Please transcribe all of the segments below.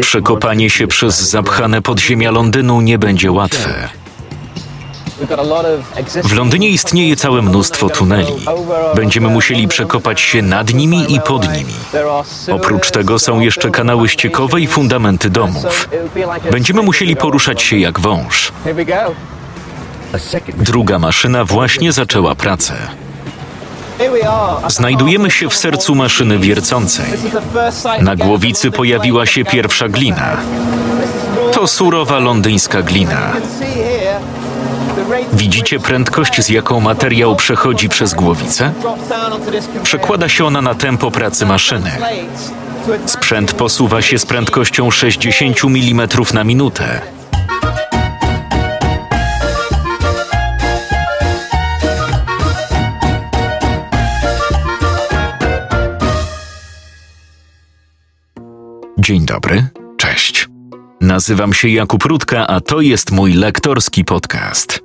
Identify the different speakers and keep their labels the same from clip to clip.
Speaker 1: Przekopanie się przez zapchane podziemia Londynu nie będzie łatwe. W Londynie istnieje całe mnóstwo tuneli. Będziemy musieli przekopać się nad nimi i pod nimi. Oprócz tego są jeszcze kanały ściekowe i fundamenty domów. Będziemy musieli poruszać się jak wąż. Druga maszyna właśnie zaczęła pracę. Znajdujemy się w sercu maszyny wiercącej. Na głowicy pojawiła się pierwsza glina. To surowa londyńska glina. Widzicie prędkość, z jaką materiał przechodzi przez głowicę? Przekłada się ona na tempo pracy maszyny. Sprzęt posuwa się z prędkością 60 mm na minutę. Dzień dobry, cześć. Nazywam się Jakub Rutka, a to jest mój lektorski podcast.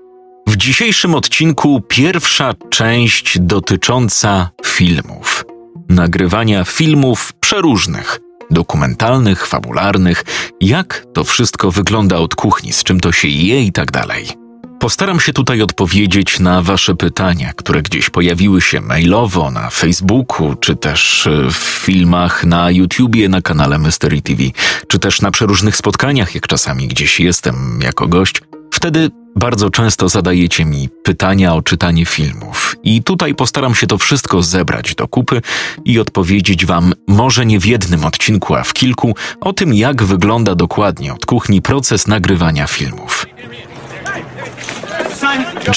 Speaker 1: W dzisiejszym odcinku pierwsza część dotycząca filmów. Nagrywania filmów przeróżnych, dokumentalnych, fabularnych, jak to wszystko wygląda od kuchni, z czym to się je i tak dalej. Postaram się tutaj odpowiedzieć na Wasze pytania, które gdzieś pojawiły się mailowo na Facebooku, czy też e, w filmach na YouTubie, na kanale Mystery TV, czy też na przeróżnych spotkaniach, jak czasami gdzieś jestem jako gość. Wtedy bardzo często zadajecie mi pytania o czytanie filmów, i tutaj postaram się to wszystko zebrać do kupy i odpowiedzieć Wam, może nie w jednym odcinku, a w kilku, o tym, jak wygląda dokładnie od kuchni proces nagrywania filmów.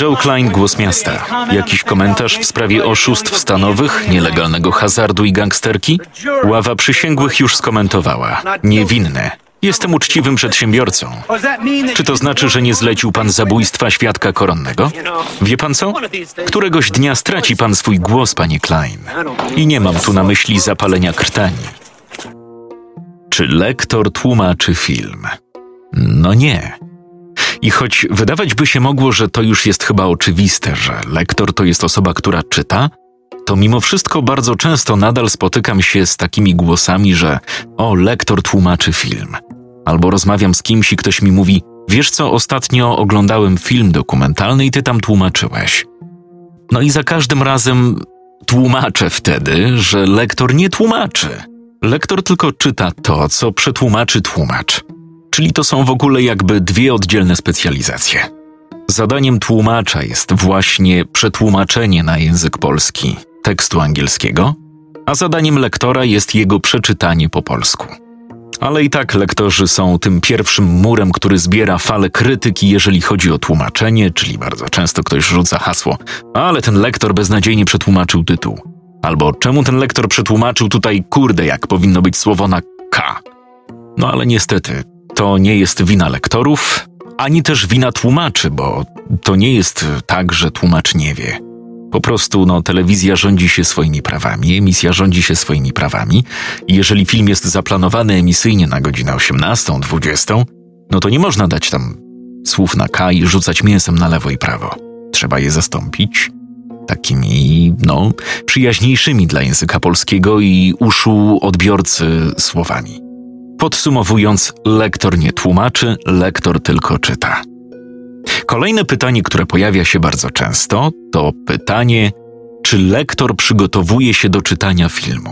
Speaker 1: Joe Klein, Głos Miasta. Jakiś komentarz w sprawie oszustw stanowych, nielegalnego hazardu i gangsterki? Ława przysięgłych już skomentowała. Niewinne. Jestem uczciwym przedsiębiorcą. Czy to znaczy, że nie zlecił pan zabójstwa świadka koronnego? Wie pan co? Któregoś dnia straci pan swój głos, panie Klein. I nie mam tu na myśli zapalenia krtani. Czy lektor tłumaczy film? No nie. I choć wydawać by się mogło, że to już jest chyba oczywiste, że lektor to jest osoba, która czyta, to mimo wszystko bardzo często nadal spotykam się z takimi głosami, że o, lektor tłumaczy film. Albo rozmawiam z kimś i ktoś mi mówi: Wiesz co, ostatnio oglądałem film dokumentalny i ty tam tłumaczyłeś. No i za każdym razem tłumaczę wtedy, że lektor nie tłumaczy. Lektor tylko czyta to, co przetłumaczy tłumacz czyli to są w ogóle jakby dwie oddzielne specjalizacje. Zadaniem tłumacza jest właśnie przetłumaczenie na język polski tekstu angielskiego, a zadaniem lektora jest jego przeczytanie po polsku. Ale i tak lektorzy są tym pierwszym murem, który zbiera falę krytyki, jeżeli chodzi o tłumaczenie, czyli bardzo często ktoś rzuca hasło, ale ten lektor beznadziejnie przetłumaczył tytuł. Albo czemu ten lektor przetłumaczył tutaj kurde, jak powinno być słowo na K. No ale niestety, to nie jest wina lektorów, ani też wina tłumaczy, bo to nie jest tak, że tłumacz nie wie. Po prostu no, telewizja rządzi się swoimi prawami, emisja rządzi się swoimi prawami. Jeżeli film jest zaplanowany emisyjnie na godzinę 18, 20, no to nie można dać tam słów na K i rzucać mięsem na lewo i prawo. Trzeba je zastąpić takimi, no, przyjaźniejszymi dla języka polskiego i uszu odbiorcy słowami. Podsumowując, lektor nie tłumaczy, lektor tylko czyta. Kolejne pytanie, które pojawia się bardzo często, to pytanie, czy lektor przygotowuje się do czytania filmu.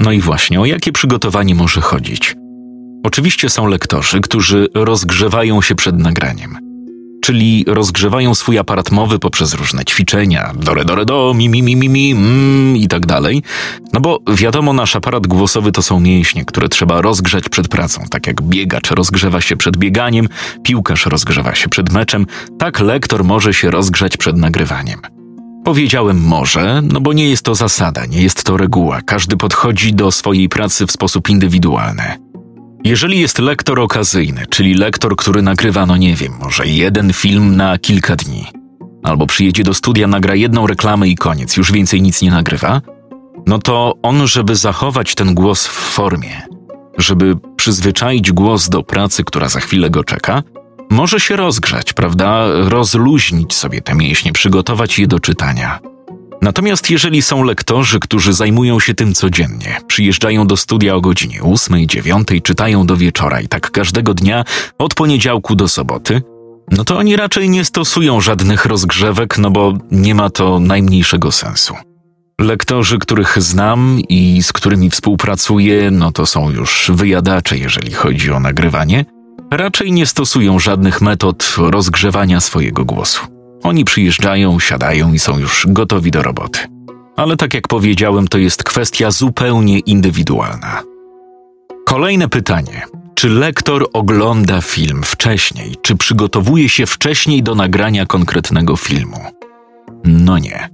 Speaker 1: No i właśnie, o jakie przygotowanie może chodzić? Oczywiście są lektorzy, którzy rozgrzewają się przed nagraniem czyli rozgrzewają swój aparat mowy poprzez różne ćwiczenia, dore, dore, do, mi, mi, mi, mi, mi, mm, i tak dalej. No bo wiadomo, nasz aparat głosowy to są mięśnie, które trzeba rozgrzać przed pracą. Tak jak biegacz rozgrzewa się przed bieganiem, piłkarz rozgrzewa się przed meczem, tak lektor może się rozgrzać przed nagrywaniem. Powiedziałem może, no bo nie jest to zasada, nie jest to reguła. Każdy podchodzi do swojej pracy w sposób indywidualny. Jeżeli jest lektor okazyjny, czyli lektor, który nagrywa, no nie wiem, może jeden film na kilka dni, albo przyjedzie do studia, nagra jedną reklamę i koniec, już więcej nic nie nagrywa, no to on, żeby zachować ten głos w formie, żeby przyzwyczaić głos do pracy, która za chwilę go czeka, może się rozgrzać, prawda? Rozluźnić sobie te mięśnie, przygotować je do czytania. Natomiast jeżeli są lektorzy, którzy zajmują się tym codziennie, przyjeżdżają do studia o godzinie 8, 9, czytają do wieczora i tak każdego dnia od poniedziałku do soboty, no to oni raczej nie stosują żadnych rozgrzewek, no bo nie ma to najmniejszego sensu. Lektorzy, których znam i z którymi współpracuję, no to są już wyjadacze, jeżeli chodzi o nagrywanie, raczej nie stosują żadnych metod rozgrzewania swojego głosu. Oni przyjeżdżają, siadają i są już gotowi do roboty. Ale tak jak powiedziałem, to jest kwestia zupełnie indywidualna. Kolejne pytanie. Czy lektor ogląda film wcześniej? Czy przygotowuje się wcześniej do nagrania konkretnego filmu? No nie.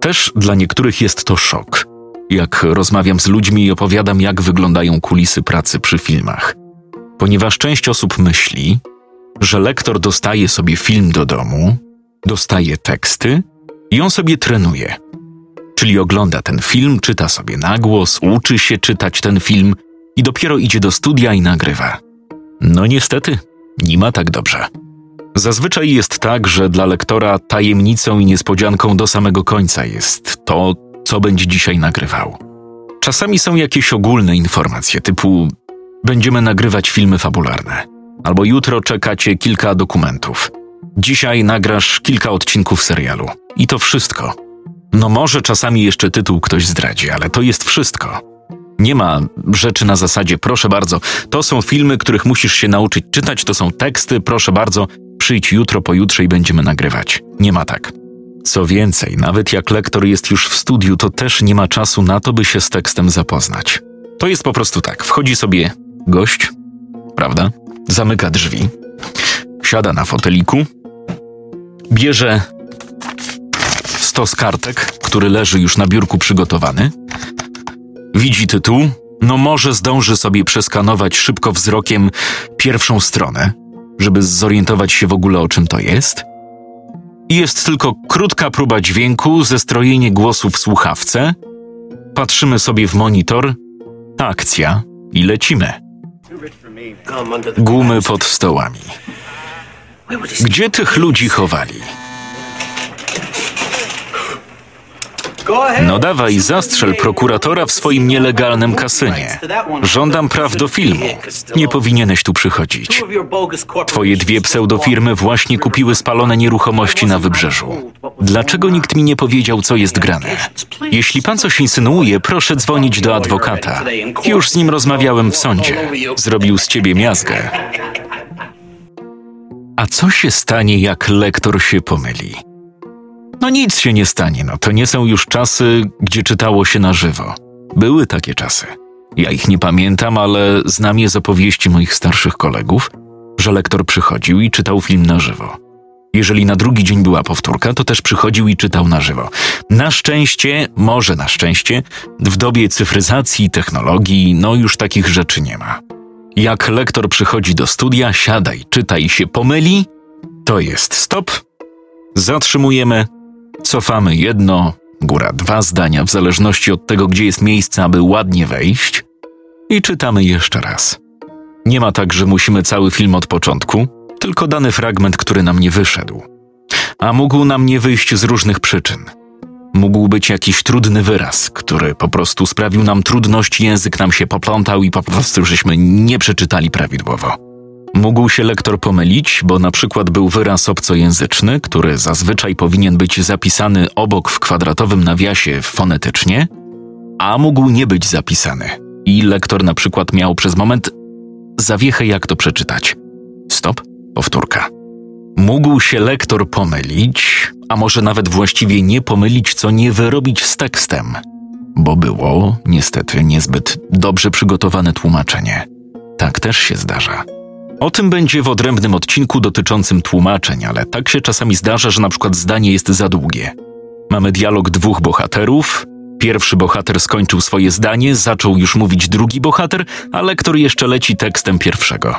Speaker 1: Też dla niektórych jest to szok. Jak rozmawiam z ludźmi i opowiadam, jak wyglądają kulisy pracy przy filmach. Ponieważ część osób myśli, że lektor dostaje sobie film do domu, dostaje teksty i on sobie trenuje. Czyli ogląda ten film, czyta sobie na głos, uczy się czytać ten film i dopiero idzie do studia i nagrywa. No niestety, nie ma tak dobrze. Zazwyczaj jest tak, że dla lektora tajemnicą i niespodzianką do samego końca jest to, co będzie dzisiaj nagrywał. Czasami są jakieś ogólne informacje typu będziemy nagrywać filmy fabularne, albo jutro czekacie kilka dokumentów. Dzisiaj nagrasz kilka odcinków serialu. I to wszystko. No może czasami jeszcze tytuł ktoś zdradzi, ale to jest wszystko. Nie ma rzeczy na zasadzie, proszę bardzo, to są filmy, których musisz się nauczyć czytać, to są teksty, proszę bardzo, przyjdź jutro, pojutrze i będziemy nagrywać. Nie ma tak. Co więcej, nawet jak lektor jest już w studiu, to też nie ma czasu na to, by się z tekstem zapoznać. To jest po prostu tak. Wchodzi sobie gość, prawda? Zamyka drzwi, siada na foteliku, bierze stos kartek, który leży już na biurku przygotowany, widzi tytuł, no może zdąży sobie przeskanować szybko wzrokiem pierwszą stronę, żeby zorientować się w ogóle o czym to jest. Jest tylko krótka próba dźwięku, zestrojenie głosu w słuchawce. Patrzymy sobie w monitor, akcja i lecimy. Gumy pod stołami. Gdzie tych ludzi chowali? No dawaj, zastrzel prokuratora w swoim nielegalnym kasynie. Żądam praw do filmu. Nie powinieneś tu przychodzić. Twoje dwie pseudofirmy właśnie kupiły spalone nieruchomości na wybrzeżu. Dlaczego nikt mi nie powiedział, co jest grane? Jeśli pan coś insynuuje, proszę dzwonić do adwokata. Już z nim rozmawiałem w sądzie. Zrobił z ciebie miazgę. A co się stanie, jak lektor się pomyli? No nic się nie stanie, no to nie są już czasy, gdzie czytało się na żywo. Były takie czasy. Ja ich nie pamiętam, ale znam je z opowieści moich starszych kolegów, że lektor przychodził i czytał film na żywo. Jeżeli na drugi dzień była powtórka, to też przychodził i czytał na żywo. Na szczęście, może na szczęście, w dobie cyfryzacji, technologii, no już takich rzeczy nie ma. Jak lektor przychodzi do studia, siadaj, czytaj się pomyli, to jest stop, zatrzymujemy, cofamy jedno, góra dwa zdania, w zależności od tego, gdzie jest miejsce, aby ładnie wejść, i czytamy jeszcze raz. Nie ma tak, że musimy cały film od początku, tylko dany fragment, który nam nie wyszedł. A mógł nam nie wyjść z różnych przyczyn. Mógł być jakiś trudny wyraz, który po prostu sprawił nam trudność, język nam się poplątał i po prostu żeśmy nie przeczytali prawidłowo. Mógł się lektor pomylić, bo na przykład był wyraz obcojęzyczny, który zazwyczaj powinien być zapisany obok w kwadratowym nawiasie fonetycznie, a mógł nie być zapisany. I lektor na przykład miał przez moment zawiechę, jak to przeczytać. Stop, powtórka. Mógł się lektor pomylić, a może nawet właściwie nie pomylić, co nie wyrobić z tekstem, bo było niestety niezbyt dobrze przygotowane tłumaczenie. Tak też się zdarza. O tym będzie w odrębnym odcinku dotyczącym tłumaczeń, ale tak się czasami zdarza, że na przykład zdanie jest za długie. Mamy dialog dwóch bohaterów. Pierwszy bohater skończył swoje zdanie, zaczął już mówić drugi bohater, a lektor jeszcze leci tekstem pierwszego.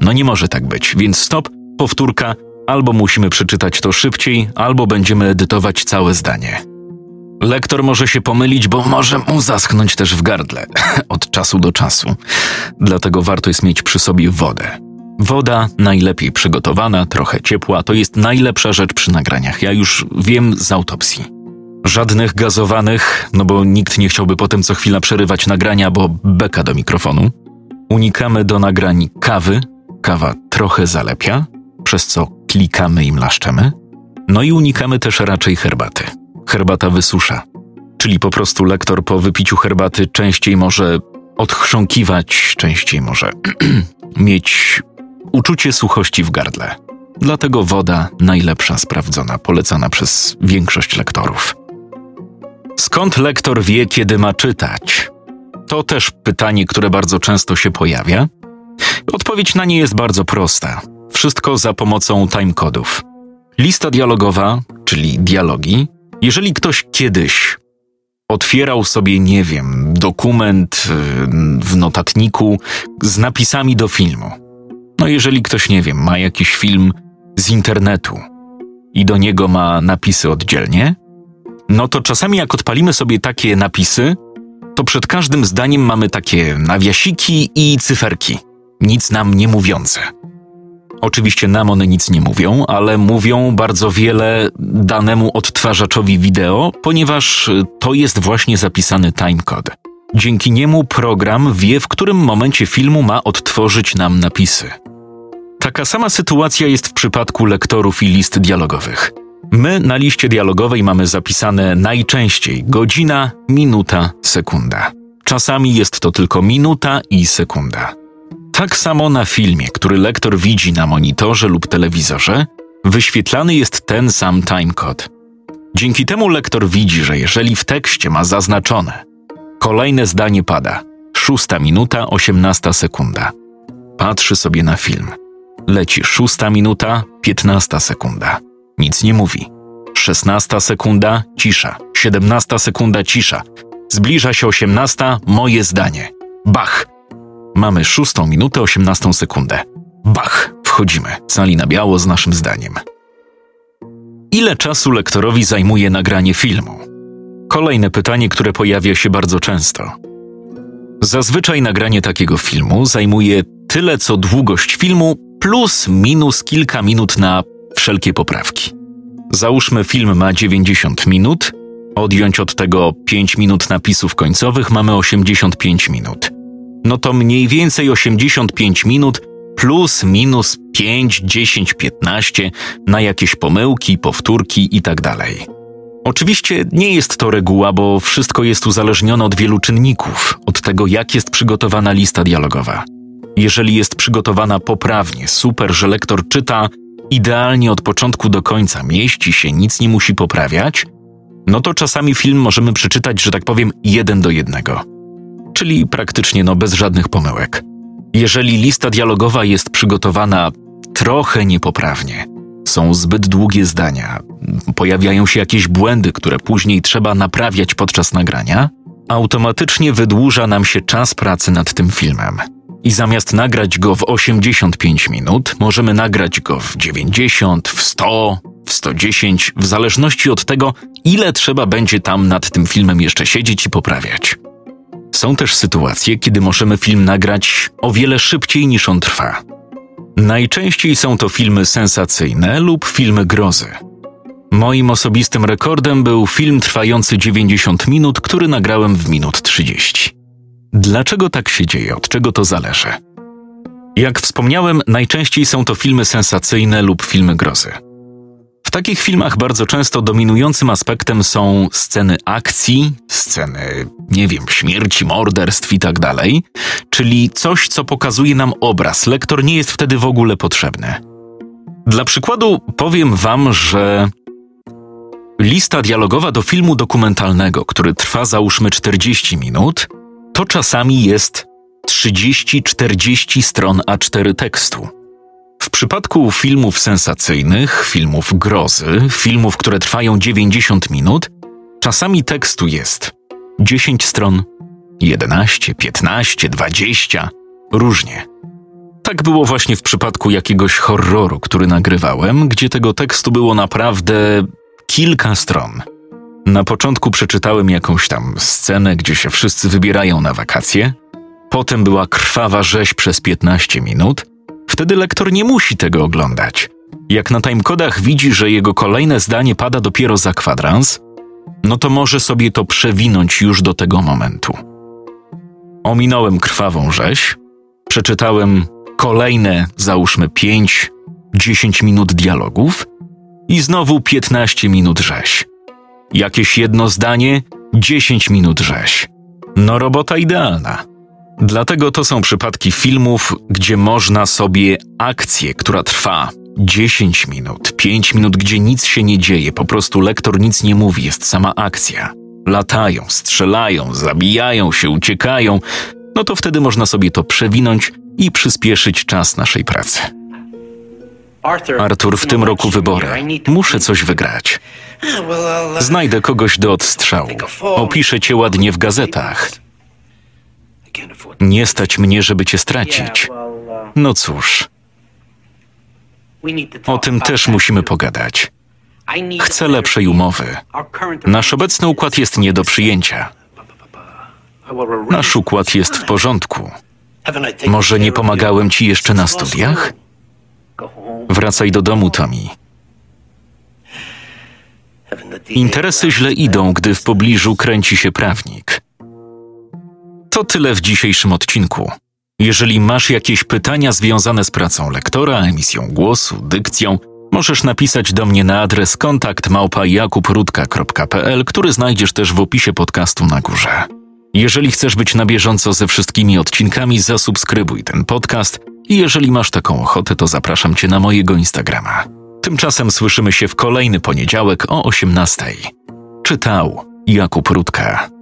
Speaker 1: No nie może tak być, więc stop, powtórka, albo musimy przeczytać to szybciej, albo będziemy edytować całe zdanie. Lektor może się pomylić, bo może mu zaschnąć też w gardle od czasu do czasu. Dlatego warto jest mieć przy sobie wodę. Woda najlepiej przygotowana, trochę ciepła, to jest najlepsza rzecz przy nagraniach. Ja już wiem z autopsji. Żadnych gazowanych, no bo nikt nie chciałby potem co chwila przerywać nagrania, bo beka do mikrofonu. Unikamy do nagrań kawy, kawa trochę zalepia, przez co klikamy i mlaszczemy. No i unikamy też raczej herbaty. Herbata wysusza, czyli po prostu lektor po wypiciu herbaty częściej może odchrząkiwać, częściej może mieć uczucie suchości w gardle. Dlatego woda najlepsza, sprawdzona, polecana przez większość lektorów. Skąd lektor wie, kiedy ma czytać? To też pytanie, które bardzo często się pojawia. Odpowiedź na nie jest bardzo prosta. Wszystko za pomocą timekodów. Lista dialogowa, czyli dialogi, jeżeli ktoś kiedyś otwierał sobie, nie wiem, dokument y, w notatniku z napisami do filmu. Jeżeli ktoś, nie wiem, ma jakiś film z internetu i do niego ma napisy oddzielnie, no to czasami jak odpalimy sobie takie napisy, to przed każdym zdaniem mamy takie nawiasiki i cyferki, nic nam nie mówiące. Oczywiście nam one nic nie mówią, ale mówią bardzo wiele danemu odtwarzaczowi wideo, ponieważ to jest właśnie zapisany timecode. Dzięki niemu program wie, w którym momencie filmu ma odtworzyć nam napisy. Taka sama sytuacja jest w przypadku lektorów i list dialogowych. My na liście dialogowej mamy zapisane najczęściej godzina, minuta, sekunda. Czasami jest to tylko minuta i sekunda. Tak samo na filmie, który lektor widzi na monitorze lub telewizorze, wyświetlany jest ten sam timecode. Dzięki temu lektor widzi, że jeżeli w tekście ma zaznaczone kolejne zdanie pada szósta minuta, osiemnasta sekunda. Patrzy sobie na film. Leci szósta minuta, piętnasta sekunda. Nic nie mówi. Szesnasta sekunda, cisza. Siedemnasta sekunda, cisza. Zbliża się osiemnasta, moje zdanie. Bach! Mamy szóstą minutę, osiemnastą sekundę. Bach! Wchodzimy, cali na biało z naszym zdaniem. Ile czasu lektorowi zajmuje nagranie filmu? Kolejne pytanie, które pojawia się bardzo często. Zazwyczaj nagranie takiego filmu zajmuje tyle co długość filmu plus minus kilka minut na wszelkie poprawki. Załóżmy, film ma 90 minut, odjąć od tego 5 minut napisów końcowych mamy 85 minut. No to mniej więcej 85 minut plus minus 5, 10, 15 na jakieś pomyłki, powtórki itd. Tak Oczywiście nie jest to reguła, bo wszystko jest uzależnione od wielu czynników, od tego, jak jest przygotowana lista dialogowa. Jeżeli jest przygotowana poprawnie, super, że lektor czyta idealnie od początku do końca, mieści się, nic nie musi poprawiać, no to czasami film możemy przeczytać, że tak powiem, jeden do jednego. Czyli praktycznie no bez żadnych pomyłek. Jeżeli lista dialogowa jest przygotowana trochę niepoprawnie, są zbyt długie zdania, pojawiają się jakieś błędy, które później trzeba naprawiać podczas nagrania, automatycznie wydłuża nam się czas pracy nad tym filmem. I zamiast nagrać go w 85 minut, możemy nagrać go w 90, w 100, w 110, w zależności od tego, ile trzeba będzie tam nad tym filmem jeszcze siedzieć i poprawiać. Są też sytuacje, kiedy możemy film nagrać o wiele szybciej niż on trwa. Najczęściej są to filmy sensacyjne lub filmy grozy. Moim osobistym rekordem był film trwający 90 minut, który nagrałem w minut 30. Dlaczego tak się dzieje? Od czego to zależy? Jak wspomniałem, najczęściej są to filmy sensacyjne lub filmy grozy. W takich filmach bardzo często dominującym aspektem są sceny akcji, sceny, nie wiem, śmierci, morderstw i tak czyli coś, co pokazuje nam obraz. Lektor nie jest wtedy w ogóle potrzebny. Dla przykładu powiem Wam, że lista dialogowa do filmu dokumentalnego, który trwa załóżmy 40 minut, to czasami jest 30-40 stron A4 tekstu. W przypadku filmów sensacyjnych, filmów grozy, filmów, które trwają 90 minut, czasami tekstu jest 10 stron, 11, 15, 20, różnie. Tak było właśnie w przypadku jakiegoś horroru, który nagrywałem, gdzie tego tekstu było naprawdę kilka stron. Na początku przeczytałem jakąś tam scenę, gdzie się wszyscy wybierają na wakacje. Potem była krwawa rzeź przez 15 minut. Wtedy lektor nie musi tego oglądać. Jak na timekodach widzi, że jego kolejne zdanie pada dopiero za kwadrans, no to może sobie to przewinąć już do tego momentu. Ominąłem krwawą rzeź, przeczytałem kolejne, załóżmy 5, 10 minut dialogów i znowu 15 minut rzeź. Jakieś jedno zdanie, 10 minut rzeź. No robota idealna. Dlatego to są przypadki filmów, gdzie można sobie akcję, która trwa 10 minut, 5 minut, gdzie nic się nie dzieje, po prostu lektor nic nie mówi, jest sama akcja. Latają, strzelają, zabijają się, uciekają, no to wtedy można sobie to przewinąć i przyspieszyć czas naszej pracy. Artur, w tym roku wybory. Muszę coś wygrać. Znajdę kogoś do odstrzału. Opiszę cię ładnie w gazetach. Nie stać mnie, żeby cię stracić. No cóż, o tym też musimy pogadać. Chcę lepszej umowy. Nasz obecny układ jest nie do przyjęcia. Nasz układ jest w porządku. Może nie pomagałem ci jeszcze na studiach? Wracaj do domu, Tommy. Interesy źle idą, gdy w pobliżu kręci się prawnik. To tyle w dzisiejszym odcinku. Jeżeli masz jakieś pytania związane z pracą lektora, emisją głosu, dykcją, możesz napisać do mnie na adres kontakt który znajdziesz też w opisie podcastu na górze. Jeżeli chcesz być na bieżąco ze wszystkimi odcinkami, zasubskrybuj ten podcast i jeżeli masz taką ochotę, to zapraszam Cię na mojego Instagrama. Tymczasem słyszymy się w kolejny poniedziałek o 18:00. Czytał Jakub Rutka.